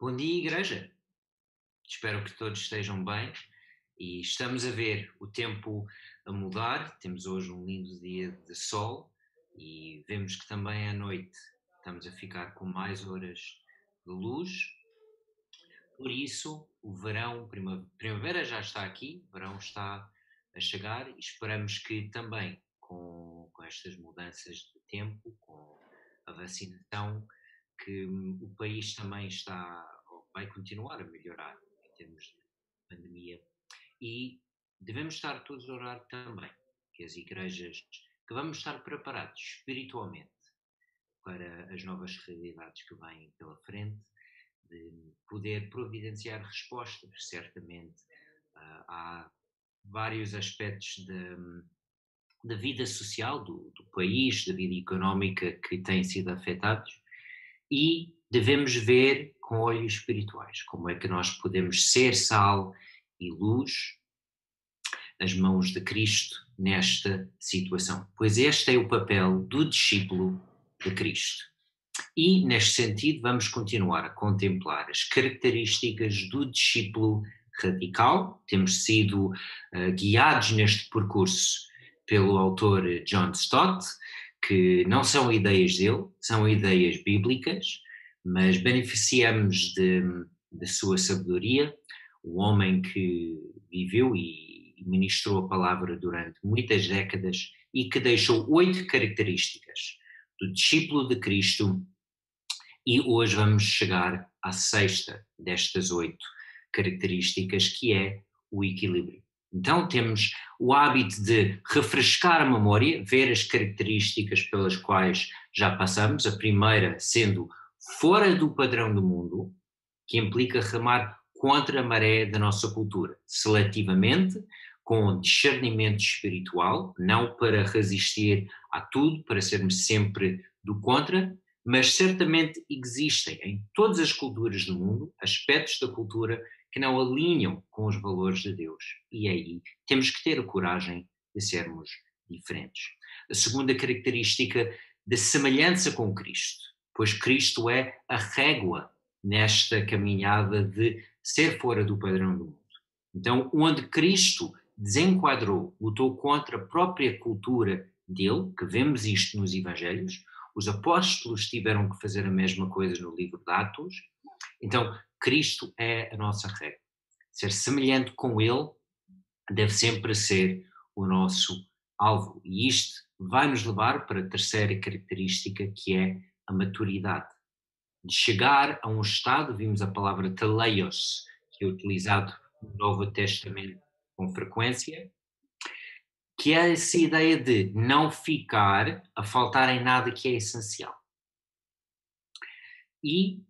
Bom dia, Igreja! Espero que todos estejam bem e estamos a ver o tempo a mudar. Temos hoje um lindo dia de sol e vemos que também à noite estamos a ficar com mais horas de luz. Por isso, o verão, primavera já está aqui, o verão está a chegar e esperamos que também com, com estas mudanças de tempo, com a vacinação, que o país também está, vai continuar a melhorar em termos de pandemia. E devemos estar todos a orar também, que as igrejas, que vamos estar preparados espiritualmente para as novas realidades que vêm pela frente, de poder providenciar respostas, certamente. Uh, há vários aspectos da vida social do, do, país, da vida económica que têm sido afetados e devemos ver com olhos espirituais como é que nós podemos ser sal e luz nas mãos de Cristo nesta situação, pois este é o papel do discípulo de Cristo. E, neste sentido, vamos continuar a contemplar as características do discípulo radical. Temos sido uh, guiados neste percurso pelo autor John Stott, que não são ideias dele, são ideias bíblicas, mas beneficiamos de sua sabedoria, o homem que viveu e ministrou a palavra durante muitas décadas e que deixou oito características do discípulo de Cristo, e hoje vamos chegar à sexta destas oito características, que é o equilíbrio. Então temos o hábito de refrescar a memória, ver as características pelas quais já passamos, a primeira sendo fora do padrão do mundo, que implica remar contra a maré da nossa cultura, seletivamente, com discernimento espiritual, não para resistir a tudo, para sermos sempre do contra, mas certamente existem em todas as culturas do mundo aspectos da cultura que não alinham com os valores de Deus. E aí temos que ter a coragem de sermos diferentes. A segunda característica da semelhança com Cristo, pois Cristo é a régua nesta caminhada de ser fora do padrão do mundo. Então, onde Cristo desenquadrou, lutou contra a própria cultura dele, que vemos isto nos Evangelhos, os apóstolos tiveram que fazer a mesma coisa no livro de Atos. Então, Cristo é a nossa regra. Ser semelhante com Ele deve sempre ser o nosso alvo. E isto vai nos levar para a terceira característica, que é a maturidade. De chegar a um estado, vimos a palavra teleios, que é utilizado no Novo Testamento com frequência, que é essa ideia de não ficar a faltar em nada que é essencial. E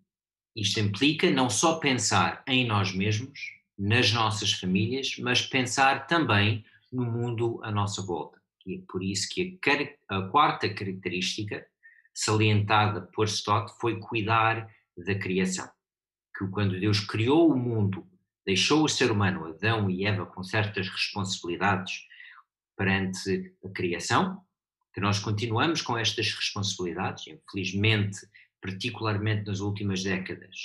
isto implica não só pensar em nós mesmos, nas nossas famílias, mas pensar também no mundo à nossa volta. E é por isso que a, a quarta característica, salientada por Stott, foi cuidar da criação. Que quando Deus criou o mundo, deixou o ser humano, Adão e Eva, com certas responsabilidades perante a criação, que nós continuamos com estas responsabilidades, infelizmente, particularmente nas últimas décadas.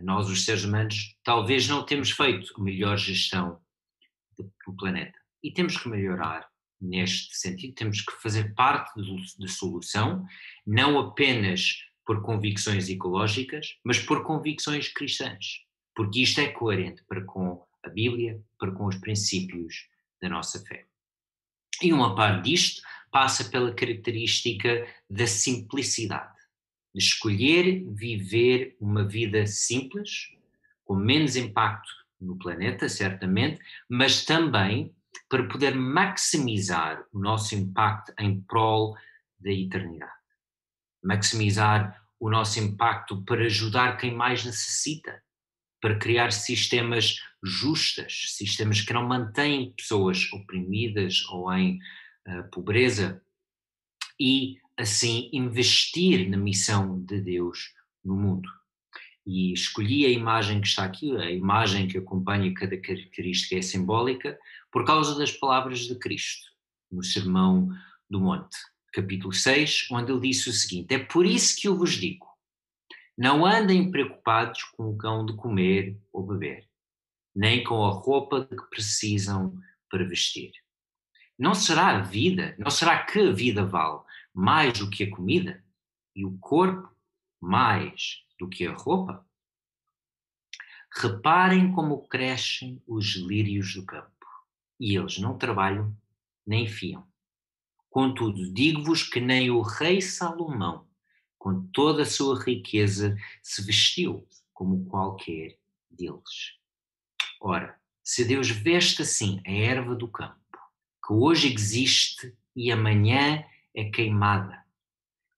Nós, os seres humanos, talvez não temos feito a melhor gestão do planeta. E temos que melhorar neste sentido, temos que fazer parte da solução, não apenas por convicções ecológicas, mas por convicções cristãs, porque isto é coerente para com a Bíblia, para com os princípios da nossa fé. E uma parte disto passa pela característica da simplicidade, de escolher viver uma vida simples, com menos impacto no planeta, certamente, mas também para poder maximizar o nosso impacto em prol da eternidade. Maximizar o nosso impacto para ajudar quem mais necessita, para criar sistemas justas, sistemas que não mantêm pessoas oprimidas ou em uh, pobreza e assim investir na missão de Deus no mundo. E escolhi a imagem que está aqui, a imagem que acompanha cada característica é simbólica, por causa das palavras de Cristo, no Sermão do Monte, capítulo 6, onde ele disse o seguinte: É por isso que eu vos digo, Não andem preocupados com o cão de comer ou beber, nem com a roupa de que precisam para vestir. Não será a vida, não será que a vida vale mais do que a comida e o corpo mais do que a roupa? Reparem como crescem os lírios do campo, e eles não trabalham nem fiam. Contudo, digo-vos que nem o rei Salomão, com toda a sua riqueza, se vestiu como qualquer deles. Ora, se Deus veste assim a erva do campo, que hoje existe e amanhã é queimada,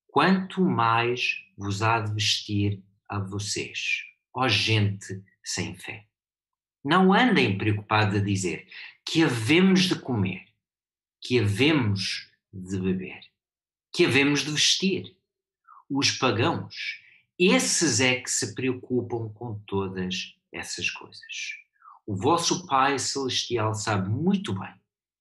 quanto mais vos há de vestir a vocês, ó gente sem fé. Não andem preocupados a dizer que havemos de comer, que havemos de beber, que havemos de vestir. Os pagãos, esses é que se preocupam com todas essas coisas. O vosso Pai Celestial sabe muito bem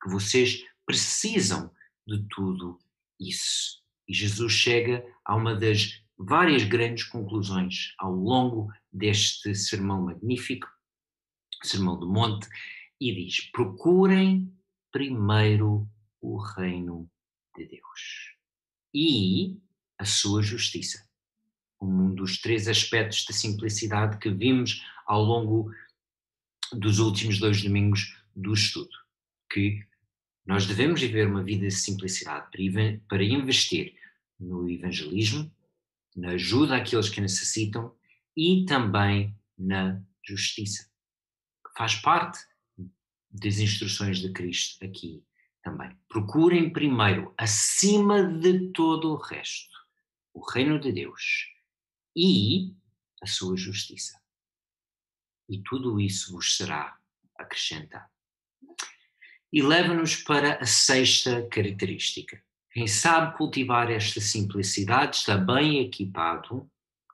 que vocês precisam de tudo isso. E Jesus chega a uma das várias grandes conclusões ao longo deste sermão magnífico, Sermão do Monte, e diz: procurem primeiro o reino de Deus e a sua justiça. Um dos três aspectos da simplicidade que vimos ao longo dos últimos dois domingos do estudo, que nós devemos viver uma vida de simplicidade para investir no evangelismo, na ajuda àqueles que necessitam e também na justiça, faz parte das instruções de Cristo aqui também. Procurem primeiro, acima de todo o resto, o reino de Deus e a sua justiça. E tudo isso vos será acrescentado. E leva-nos para a sexta característica. Quem sabe cultivar esta simplicidade está bem equipado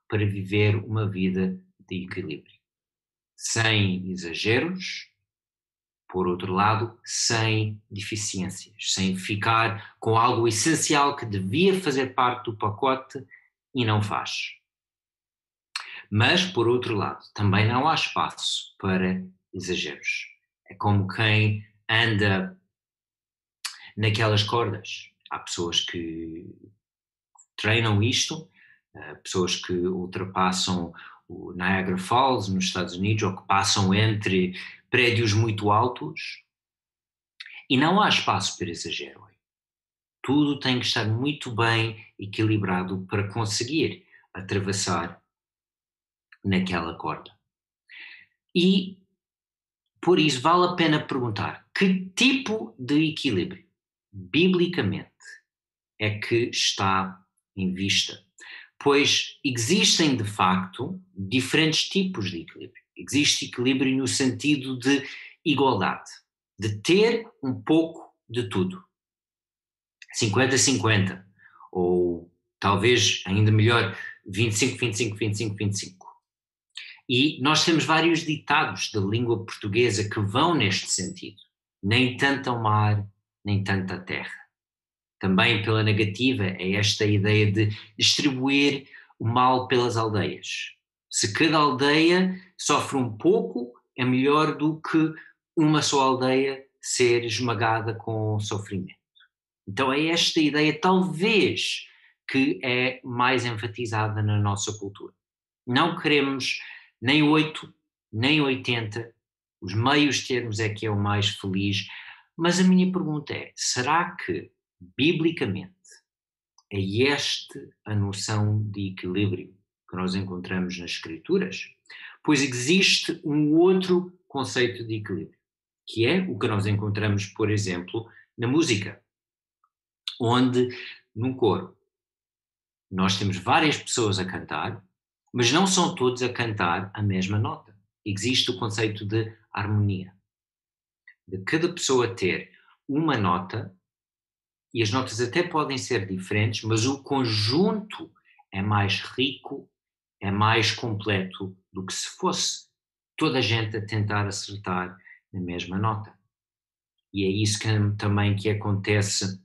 para viver uma vida de equilíbrio, sem exageros, por outro lado, sem deficiências, sem ficar com algo essencial que devia fazer parte do pacote e não faz. Mas, por outro lado, também não há espaço para exageros. É como quem anda naquelas cordas. Há pessoas que treinam isto, eh, pessoas que ultrapassam o Niagara Falls nos Estados Unidos ou que passam entre prédios muito altos e não há espaço para exagero. Tudo tem que estar muito bem equilibrado para conseguir atravessar naquela corda. E por isso vale a pena perguntar que tipo de equilíbrio, biblicamente, é que está em vista. Pois existem de facto diferentes tipos de equilíbrio. Existe equilíbrio no sentido de igualdade, de ter um pouco de tudo. 50-50, ou talvez ainda melhor, 25-25-25-25. E nós temos vários ditados da língua portuguesa que vão neste sentido. Nem tanto ao mar, nem tanto à terra. Também pela negativa é esta ideia de distribuir o mal pelas aldeias. Se cada aldeia sofre um pouco, é melhor do que uma só aldeia ser esmagada com sofrimento. Então é esta ideia, talvez, que é mais enfatizada na nossa cultura. Não queremos nem 8, nem 80, os meios termos é que é o mais feliz, mas a minha pergunta é: será que, biblicamente, é esta a noção de equilíbrio que nós encontramos nas Escrituras, pois existe um outro conceito de equilíbrio, que é o que nós encontramos, por exemplo, na música, onde num coro nós temos várias pessoas a cantar, mas não são todos a cantar a mesma nota. Existe o conceito de harmonia, de cada pessoa ter uma nota, e as notas até podem ser diferentes, mas o conjunto é mais rico é mais completo do que se fosse toda a gente a tentar acertar na mesma nota. E é isso que, também que acontece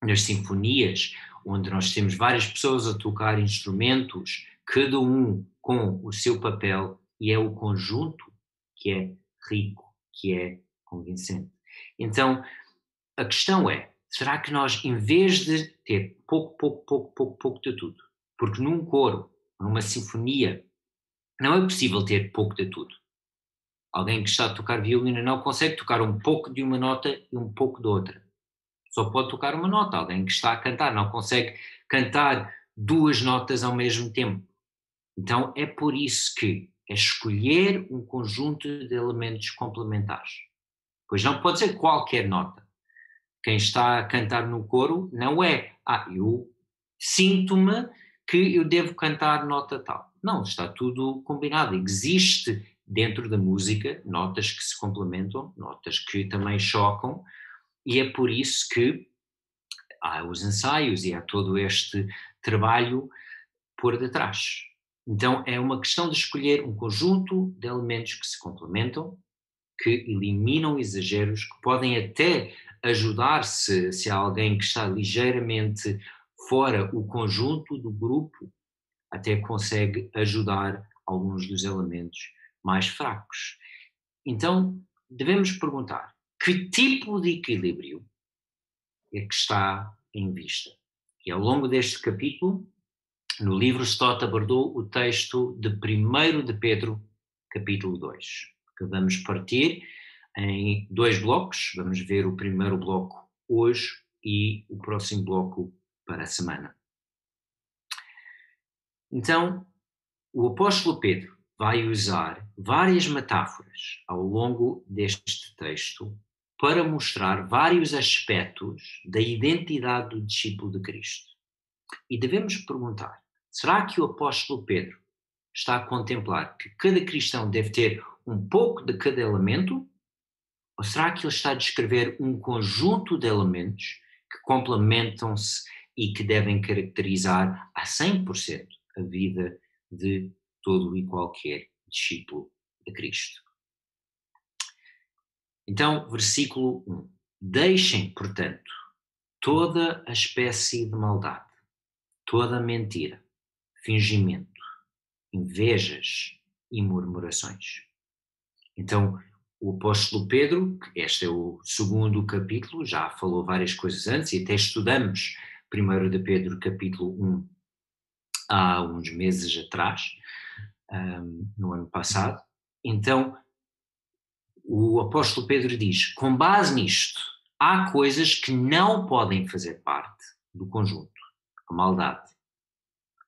nas sinfonias, onde nós temos várias pessoas a tocar instrumentos cada um com o seu papel e é o conjunto que é rico, que é convincente. Então, a questão é, será que nós, em vez de ter pouco, pouco, pouco, pouco, pouco de tudo, porque num coro, numa sinfonia, não é possível ter pouco de tudo. Alguém que está a tocar violino não consegue tocar um pouco de uma nota e um pouco de outra. Só pode tocar uma nota. Alguém que está a cantar não consegue cantar duas notas ao mesmo tempo. Então é por isso que é escolher um conjunto de elementos complementares. Pois não pode ser qualquer nota. Quem está a cantar no coro não é, ah, eu sinto-me que eu devo cantar nota tal. Não, está tudo combinado. Existe dentro da música notas que se complementam, notas que também chocam, e é por isso que há os ensaios e há todo este trabalho por detrás. Então é uma questão de escolher um conjunto de elementos que se complementam, que eliminam exageros, que podem até ajudar se, se há alguém que está ligeiramente fora o conjunto do grupo, até consegue ajudar alguns dos elementos mais fracos. Então devemos perguntar que tipo de equilíbrio é que está em vista. E ao longo deste capítulo no livro Stott abordou o texto de 1 de Pedro, capítulo 2, que vamos partir em dois blocos. Vamos ver o primeiro bloco hoje e o próximo bloco para a semana. Então, o apóstolo Pedro vai usar várias metáforas ao longo deste texto para mostrar vários aspectos da identidade do discípulo de Cristo. E devemos perguntar: Será que o apóstolo Pedro está a contemplar que cada cristão deve ter um pouco de cada elemento? Ou será que ele está a descrever um conjunto de elementos que complementam-se e que devem caracterizar a 100% a vida de todo e qualquer discípulo de Cristo? Então, versículo 1. Deixem, portanto, toda a espécie de maldade, toda mentira fingimento, invejas e murmurações. Então, o apóstolo Pedro, este é o segundo capítulo, já falou várias coisas antes e até estudamos primeiro de Pedro capítulo 1 há uns meses atrás, um, no ano passado. Então, o apóstolo Pedro diz: com base nisto, há coisas que não podem fazer parte do conjunto. A maldade,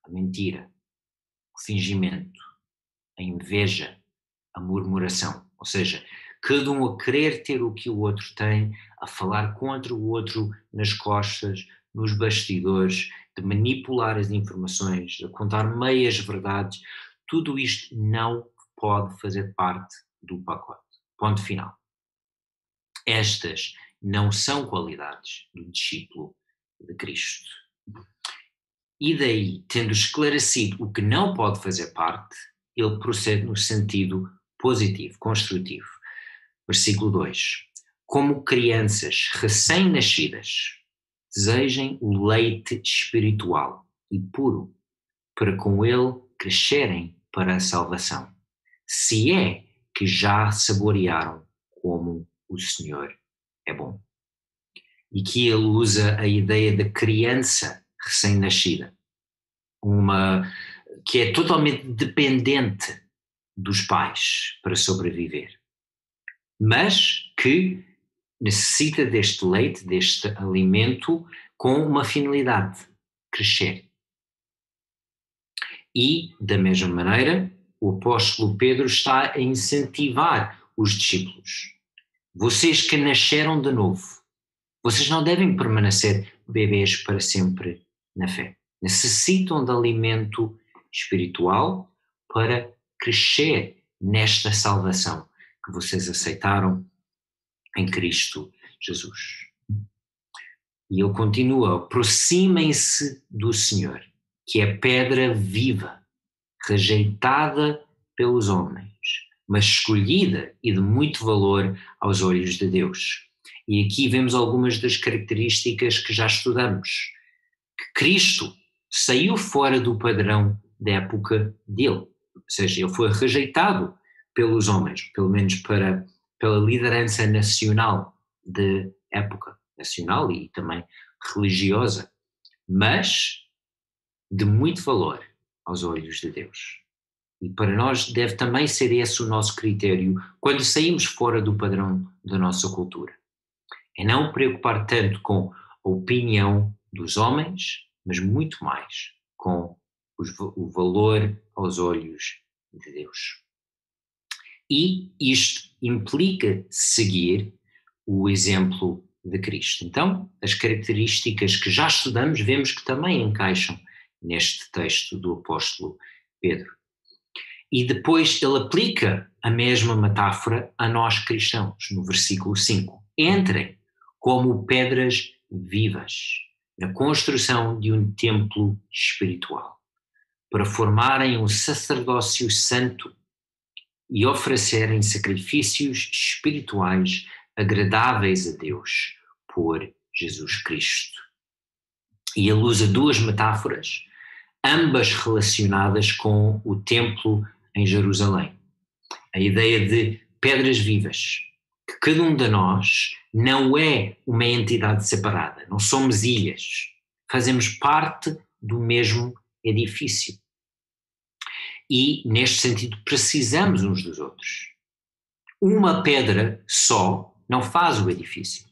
a mentira, o fingimento, a inveja, a murmuração. Ou seja, cada um a querer ter o que o outro tem, a falar contra o outro nas costas, nos bastidores, de manipular as informações, de contar meias verdades, tudo isto não pode fazer parte do pacote. Ponto final. Estas não são qualidades do discípulo de Cristo. E daí, tendo esclarecido o que não pode fazer parte, ele procede no sentido positivo, construtivo. Versículo 2: Como crianças recém-nascidas, desejem o leite espiritual e puro, para com ele crescerem para a salvação, se é que já saborearam como o Senhor é bom. E que ele usa a ideia da criança recém-nascida, uma que é totalmente dependente dos pais para sobreviver, mas que necessita deste leite, deste alimento, com uma finalidade: crescer. E, da mesma maneira, o apóstolo Pedro está a incentivar os discípulos. Vocês que nasceram de novo, vocês não devem permanecer bebês para sempre na fé. Necessitam de alimento espiritual para crescer nesta salvação que vocês aceitaram em Cristo Jesus. E ele continua: aproximem-se do Senhor, que é pedra viva, rejeitada pelos homens, mas escolhida e de muito valor aos olhos de Deus. E aqui vemos algumas das características que já estudamos que Cristo saiu fora do padrão da época dele. Ou seja, ele foi rejeitado pelos homens, pelo menos para, pela liderança nacional de época, nacional e também religiosa, mas de muito valor aos olhos de Deus. E para nós deve também ser esse o nosso critério quando saímos fora do padrão da nossa cultura. É não preocupar tanto com a opinião dos homens, mas muito mais com os, o valor aos olhos de Deus. E isto implica seguir o exemplo de Cristo. Então, as características que já estudamos, vemos que também encaixam neste texto do apóstolo Pedro. E depois ele aplica a mesma metáfora a nós cristãos, no versículo 5. Entrem como pedras vivas na construção de um templo espiritual, para formarem um sacerdócio santo e oferecerem sacrifícios espirituais agradáveis a Deus por Jesus Cristo. E ele usa duas metáforas, ambas relacionadas com o templo em Jerusalém. A ideia de pedras vivas, que cada um de nós não é uma entidade separada, não somos ilhas, fazemos parte do mesmo edifício. E, neste sentido, precisamos uns dos outros. Uma pedra só não faz o edifício.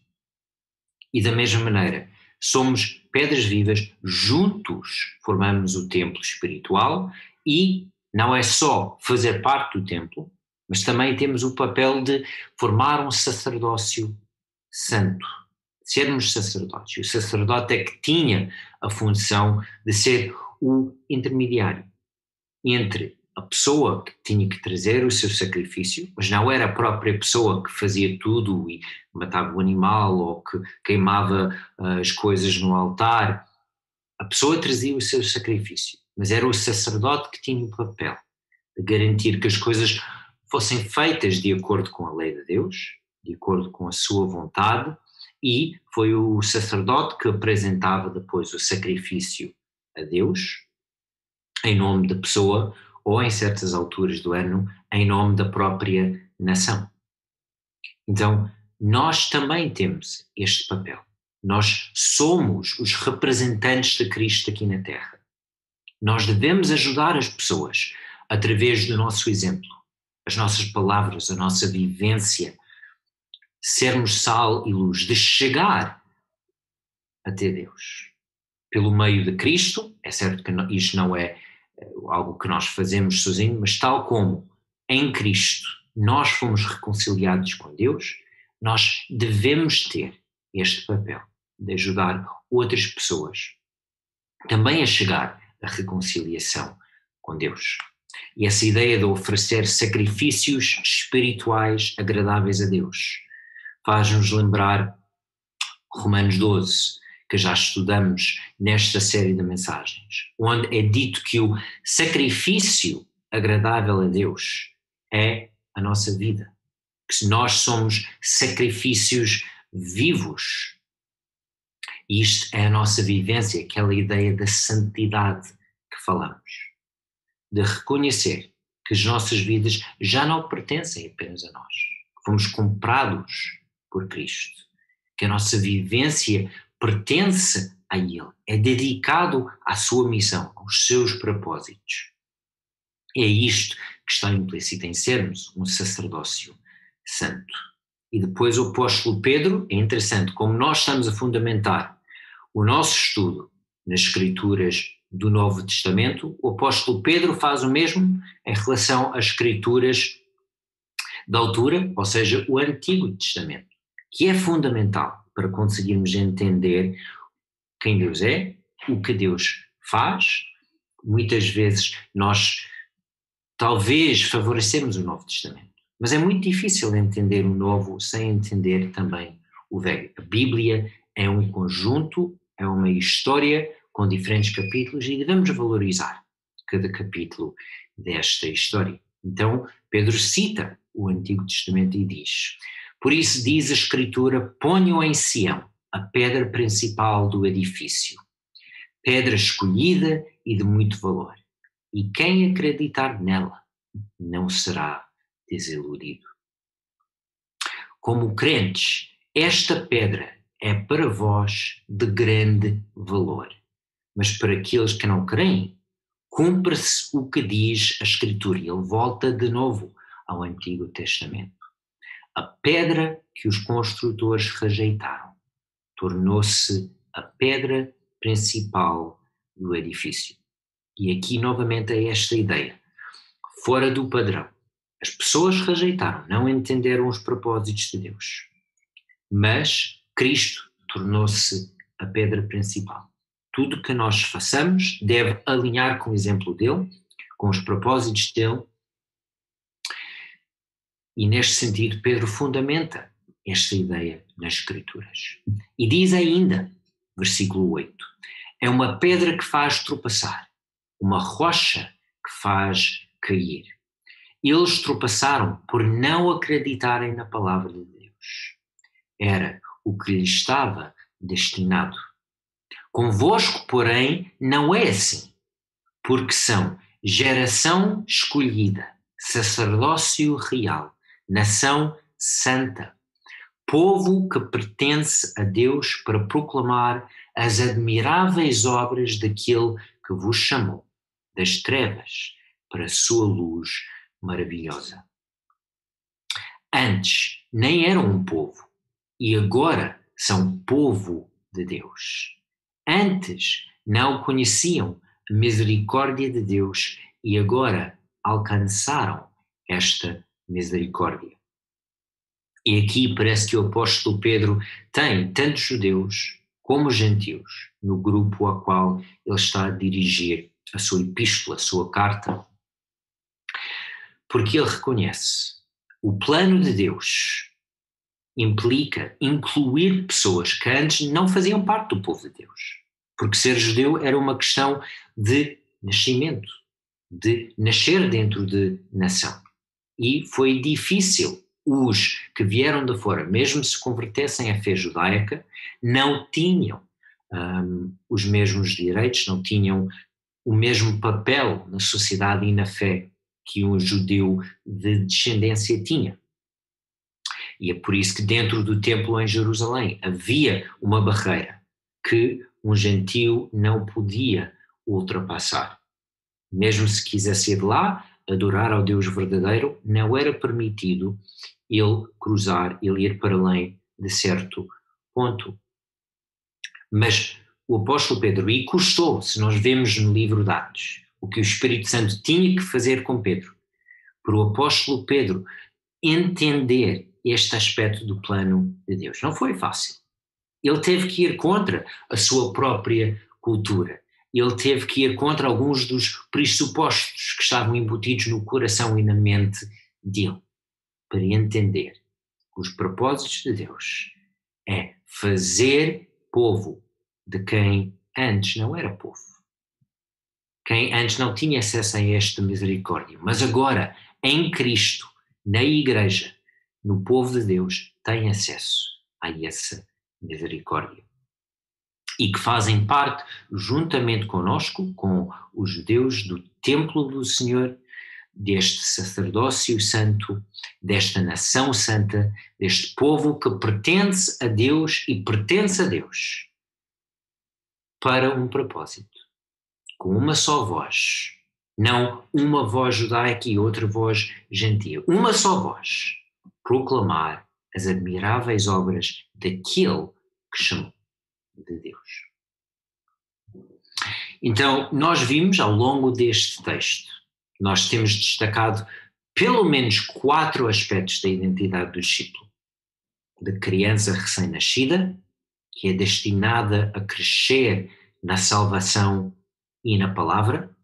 E, da mesma maneira, somos pedras vivas, juntos formamos o templo espiritual e não é só fazer parte do templo, mas também temos o papel de formar um sacerdócio santo, sermos sacerdotes. O sacerdote é que tinha a função de ser o intermediário entre a pessoa que tinha que trazer o seu sacrifício, mas não era a própria pessoa que fazia tudo e matava o animal ou que queimava uh, as coisas no altar. A pessoa trazia o seu sacrifício, mas era o sacerdote que tinha o papel de garantir que as coisas fossem feitas de acordo com a lei de Deus, de acordo com a sua vontade, e foi o sacerdote que apresentava depois o sacrifício a Deus, em nome da pessoa, ou em certas alturas do ano, em nome da própria nação. Então, nós também temos este papel. Nós somos os representantes de Cristo aqui na Terra. Nós devemos ajudar as pessoas através do nosso exemplo, as nossas palavras, a nossa vivência, sermos sal e luz, de chegar até Deus. Pelo meio de Cristo, é certo que isto não é eh, algo que nós fazemos sozinho, mas tal como em Cristo nós fomos reconciliados com Deus, nós devemos ter este papel de ajudar outras pessoas também a chegar à reconciliação com Deus. E essa ideia de oferecer sacrifícios espirituais agradáveis a Deus faz-nos lembrar Romanos 12, que já estudamos nesta série de mensagens, onde é dito que o sacrifício agradável a Deus é a nossa vida. Que nós somos sacrifícios vivos. Isto é a nossa vivência, aquela ideia da santidade que falamos de reconhecer que as nossas vidas já não pertencem apenas a nós, fomos comprados por Cristo, que a nossa vivência pertence a Ele, é dedicado à sua missão, aos seus propósitos. É isto que está implícito em sermos um sacerdócio santo. E depois o apóstolo Pedro, é interessante, como nós estamos a fundamentar o nosso estudo nas Escrituras do Novo Testamento, o apóstolo Pedro faz o mesmo em relação às escrituras da altura, ou seja, o Antigo Testamento, que é fundamental para conseguirmos entender quem Deus é, o que Deus faz. Muitas vezes nós talvez favorecemos o Novo Testamento, mas é muito difícil entender o Novo sem entender também o Velho. A Bíblia é um conjunto, é uma história com diferentes capítulos e devemos valorizar cada capítulo desta história. Então, Pedro cita o Antigo Testamento e diz: Por isso diz a Escritura: ponham em Sião a pedra principal do edifício, pedra escolhida e de muito valor. e quem acreditar nela não será desiludido. Como crentes, esta pedra é para vós de grande valor, mas para aqueles que não creem, cumpre-se o que diz a Escritura. Ele volta de novo ao Antigo Testamento. A pedra que os construtores rejeitaram tornou-se a pedra principal do edifício. E aqui novamente é esta ideia, fora do padrão. As pessoas rejeitaram, não entenderam os propósitos de Deus. Mas Cristo tornou-se a pedra principal. Tudo que nós façamos deve alinhar com o exemplo dele, com os propósitos dele. E neste sentido, Pedro fundamenta esta ideia nas Escrituras. E diz ainda, versículo 8: é uma pedra que faz tropeçar, uma rocha que faz cair. Eles tropeçaram por não acreditarem na palavra de Deus. Era o que lhes estava destinado. Convosco, porém, não é assim, porque são geração escolhida, sacerdócio real, nação santa, povo que pertence a Deus para proclamar as admiráveis obras daquele que vos chamou das trevas para a sua luz maravilhosa. Antes nem eram um povo e agora são povo de Deus. Antes não conheciam a misericórdia de Deus e agora alcançaram esta misericórdia. E aqui parece que o apóstolo Pedro tem tanto judeus como gentios no grupo a qual ele está a dirigir a sua epístola, a sua carta, porque ele reconhece o plano de Deus implica incluir pessoas que antes não faziam parte do povo de Deus. Porque ser judeu era uma questão de nascimento, de nascer dentro de nação. E foi difícil os que vieram de fora, mesmo se convertessem à fé judaica, não tinham um, os mesmos direitos, não tinham o mesmo papel na sociedade e na fé que um judeu de descendência tinha. E é por isso que dentro do templo em Jerusalém havia uma barreira que um gentio não podia ultrapassar. Mesmo se quisesse ir lá adorar ao Deus verdadeiro, não era permitido ele cruzar, ele ir para além de certo ponto. Mas o apóstolo Pedro, e custou, se nós vemos no livro de Atos, o que o Espírito Santo tinha que fazer com Pedro, para o apóstolo Pedro entender este aspecto do plano de Deus. Não foi fácil. Ele teve que ir contra a sua própria cultura. Ele teve que ir contra alguns dos pressupostos que estavam embutidos no coração e na mente dele para entender que os propósitos de Deus é fazer povo de quem antes não era povo. Quem antes não tinha acesso a esta misericórdia, mas agora, em Cristo, na Igreja, no povo de Deus, tem acesso a essa misericórdia. E que fazem parte, juntamente conosco, com os judeus do templo do Senhor, deste sacerdócio santo, desta nação santa, deste povo que pertence a Deus e pertence a Deus para um propósito, com uma só voz, não uma voz judaica e outra voz gentia, uma só voz, proclamar as admiráveis obras daquele que chamou de Deus. Então, nós vimos ao longo deste texto nós temos destacado pelo menos quatro aspectos da identidade do discípulo. Da criança recém-nascida, que é destinada a crescer na salvação e na palavra.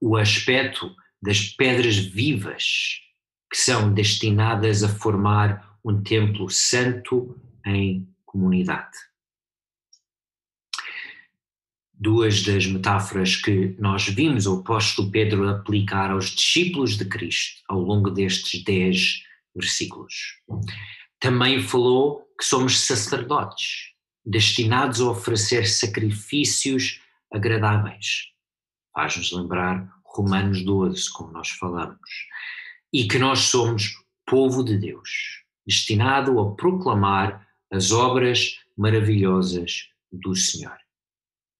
O aspecto das pedras vivas, que são destinadas a formar um templo santo em comunidade duas das metáforas que nós vimos o apóstolo Pedro aplicar aos discípulos de Cristo ao longo destes dez versículos. Também falou que somos sacerdotes, destinados a oferecer sacrifícios agradáveis. faz-nos lembrar Romanos 12, como nós falamos, e que nós somos povo de Deus, destinado a proclamar as obras maravilhosas do Senhor.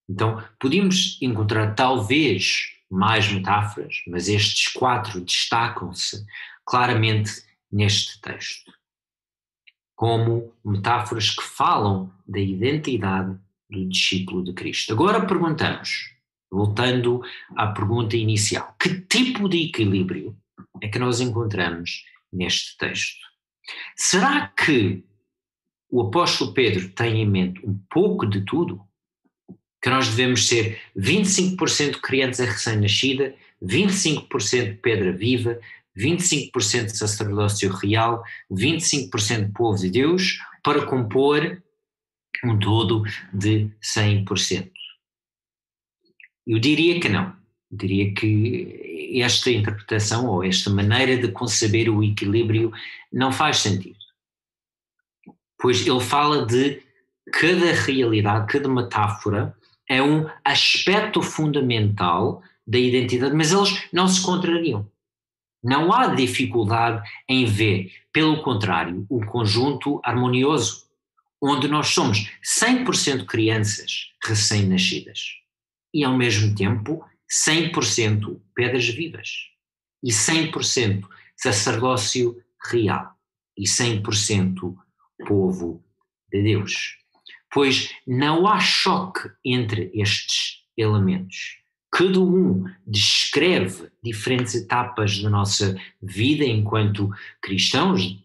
Então, podíamos encontrar talvez mais metáforas, mas estes quatro destacam-se claramente neste texto, como metáforas que falam da identidade do discípulo de Cristo. Agora perguntamos, voltando à pergunta inicial, que tipo de equilíbrio é que nós encontramos neste texto? Será que o apóstolo Pedro tem em mente um pouco de tudo? Que nós devemos ser 25% criança recém-nascida, 25% pedra viva, 25% sacerdócio real, 25% povo de Deus, para compor um todo de 100%. Eu diria que não. Eu diria que esta interpretação ou esta maneira de conceber o equilíbrio não faz sentido. Pois ele fala de cada realidade, cada metáfora é um aspecto fundamental da identidade, mas eles não se contrariam. Não há dificuldade em ver, pelo contrário, um conjunto harmonioso, onde nós somos 100% crianças recém-nascidas e, ao mesmo tempo, 100% pedras vivas e 100% sacerdócio real e 100% povo de Deus. Pois não há choque entre estes elementos. Cada um descreve diferentes etapas da nossa vida enquanto cristãos.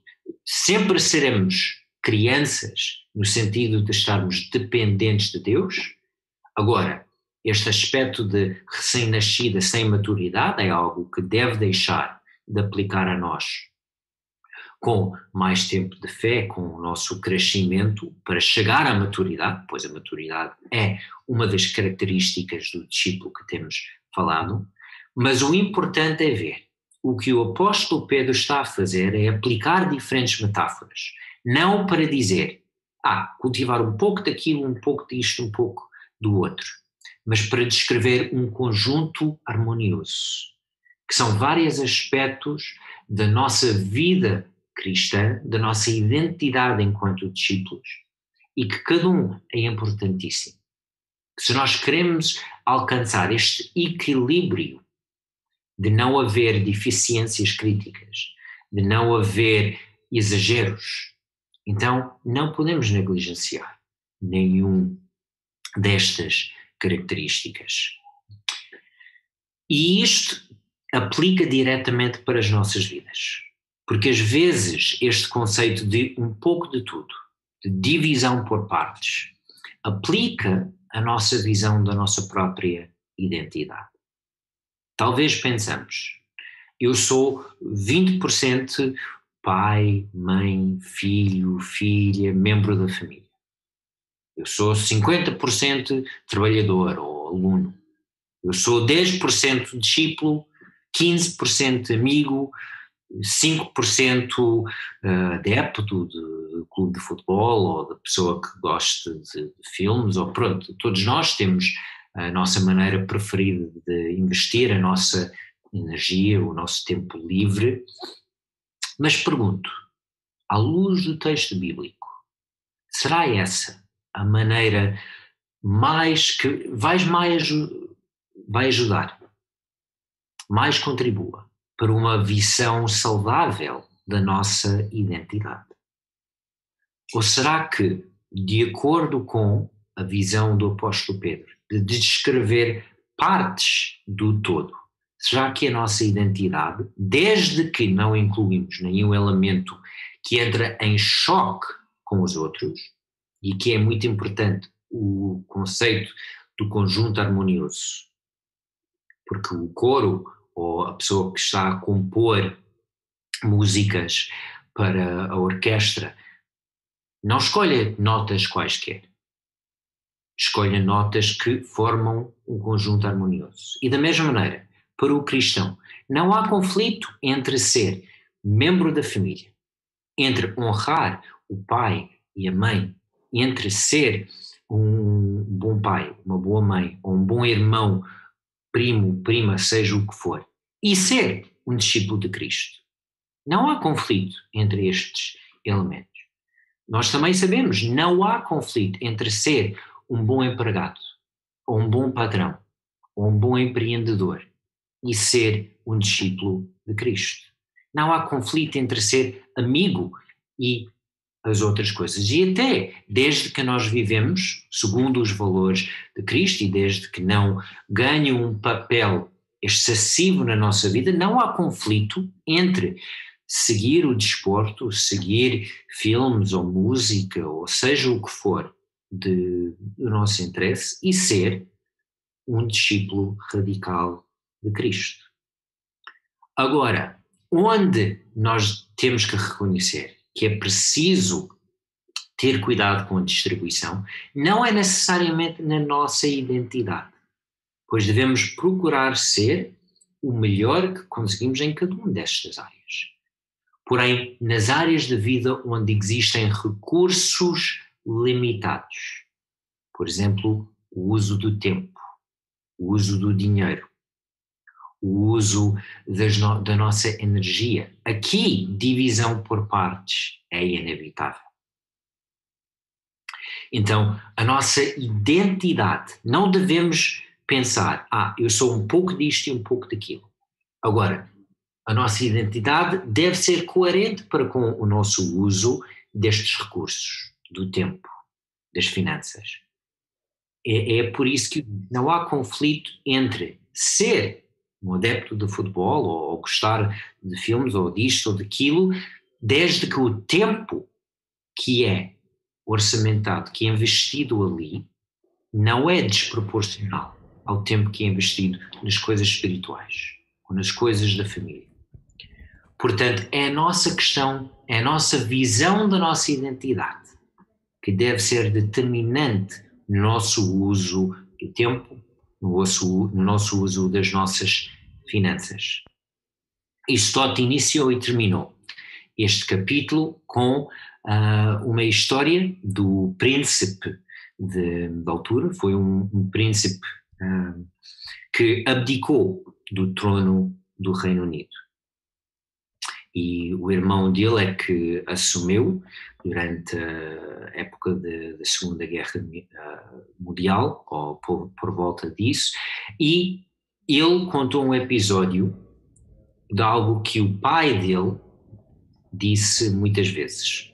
Sempre seremos crianças, no sentido de estarmos dependentes de Deus. Agora, este aspecto de recém-nascida sem maturidade é algo que deve deixar de aplicar a nós. Com mais tempo de fé, com o nosso crescimento para chegar à maturidade, pois a maturidade é uma das características do discípulo que temos falado, mas o importante é ver o que o apóstolo Pedro está a fazer é aplicar diferentes metáforas, não para dizer, ah, cultivar um pouco daquilo, um pouco disto, um pouco do outro, mas para descrever um conjunto harmonioso, que são vários aspectos da nossa vida cristã, da nossa identidade enquanto discípulos, e que cada um é importantíssimo. Se nós queremos alcançar este equilíbrio de não haver deficiências críticas, de não haver exageros, então não podemos negligenciar nenhum destas características. E isto aplica diretamente para as nossas vidas. Porque às vezes este conceito de um pouco de tudo, de divisão por partes, aplica a nossa visão da nossa própria identidade. Talvez pensamos, eu sou 20% pai, mãe, filho, filha, membro da família. Eu sou 50% trabalhador ou aluno. Eu sou 10% discípulo, 15% amigo, 5% eh, adepto do, clube de futebol ou da pessoa que gosta de, filmes, ou pronto, todos nós temos a nossa maneira preferida de investir a nossa energia, o nosso tempo livre. Mas pergunto, à luz do texto bíblico, será essa a maneira mais que vais mais vai ajudar, mais contribua para uma visão saudável da nossa identidade? Ou será que, de acordo com a visão do apóstolo Pedro, de descrever partes do todo, será que a nossa identidade, desde que não incluímos nenhum elemento que entra em choque com os outros, e que é muito importante o conceito do conjunto harmonioso, porque o coro ou a pessoa que está a compor músicas para a orquestra não escolhe notas quaisquer, escolhe notas que formam um conjunto harmonioso. E da mesma maneira, para o cristão, não há conflito entre ser membro da família, entre honrar o pai e a mãe, entre ser um bom pai, uma boa mãe, ou um bom irmão primo, prima, seja o que for, e ser um discípulo de Cristo. Não há conflito entre estes elementos. Nós também sabemos, não há conflito entre ser um bom empregado, ou um bom patrão, ou um bom empreendedor e ser um discípulo de Cristo. Não há conflito entre ser amigo e as outras coisas. E até desde que nós vivemos segundo os valores de Cristo e desde que não ganhe um papel excessivo na nossa vida, não há conflito entre seguir o desporto, seguir filmes ou música, ou seja o que for de, do nosso interesse, e ser um discípulo radical de Cristo. Agora, onde nós temos que reconhecer que é preciso ter cuidado com a distribuição, não é necessariamente na nossa identidade, pois devemos procurar ser o melhor que conseguimos em cada uma destas áreas. Porém, nas áreas da vida onde existem recursos limitados, por exemplo, o uso do tempo, o uso do dinheiro, o uso no, da nossa energia. Aqui, divisão por partes é inevitável. Então, a nossa identidade, não devemos pensar, ah, eu sou um pouco disto e um pouco daquilo. Agora, a nossa identidade deve ser coerente para com o nosso uso destes recursos, do tempo, das finanças. É, é por isso que não há conflito entre ser um adepto de futebol ou, ou gostar de filmes ou disto ou daquilo, desde que o tempo que é orçamentado, que é investido ali, não é desproporcional ao tempo que é investido nas coisas espirituais ou nas coisas da família. Portanto, é a nossa questão, é a nossa visão da nossa identidade que deve ser determinante no nosso uso do tempo, no nosso, no nosso uso das nossas finanças. Stott iniciou e terminou. Este capítulo com uh, uma história do príncipe de, de altura, foi um, um príncipe uh, que abdicou do trono do Reino Unido. E o irmão dele é que assumiu durante a época da Segunda Guerra Mundial, ou por, por, volta disso, e ele contou um episódio de algo que o pai dele disse muitas vezes.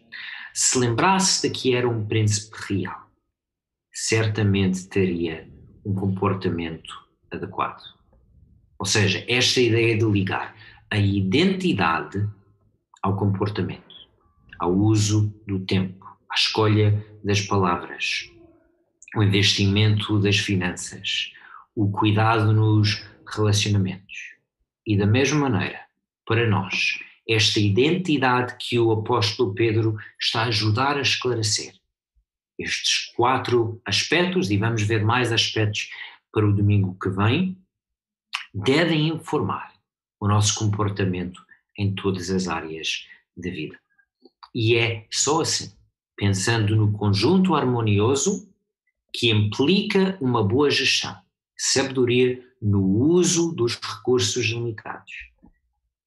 Se lembrasse de que era um príncipe real, certamente teria um comportamento adequado. Ou seja, esta ideia de ligar a identidade ao comportamento, ao uso do tempo, à escolha das palavras, o investimento das finanças, o cuidado nos relacionamentos. E da mesma maneira, para nós, esta identidade que o apóstolo Pedro está a ajudar a esclarecer. Estes quatro aspectos, e vamos ver mais aspectos para o domingo que vem, devem informar o nosso comportamento em todas as áreas da vida. E é só assim, pensando no conjunto harmonioso que implica uma boa gestão, sabedoria no uso dos recursos limitados.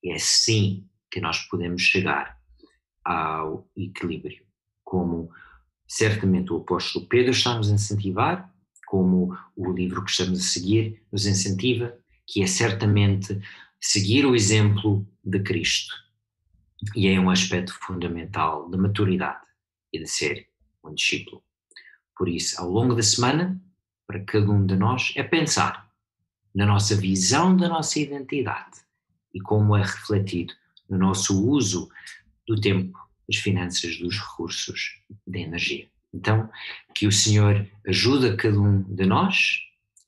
É assim que nós podemos chegar ao equilíbrio, como certamente o apóstolo Pedro está nos a incentivar, como o livro que estamos a seguir nos incentiva, que é certamente seguir o exemplo de Cristo. E é um aspecto fundamental de maturidade e de ser um discípulo. Por isso, ao longo da semana, para cada um de nós, é pensar na nossa visão da nossa identidade e como é refletido no nosso uso do tempo, das finanças, dos recursos, da energia. Então, que o Senhor ajude cada um de nós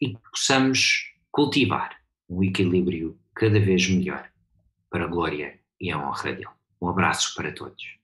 e que possamos cultivar um equilíbrio cada vez melhor para a glória e a honra dele. Um abraço para todos.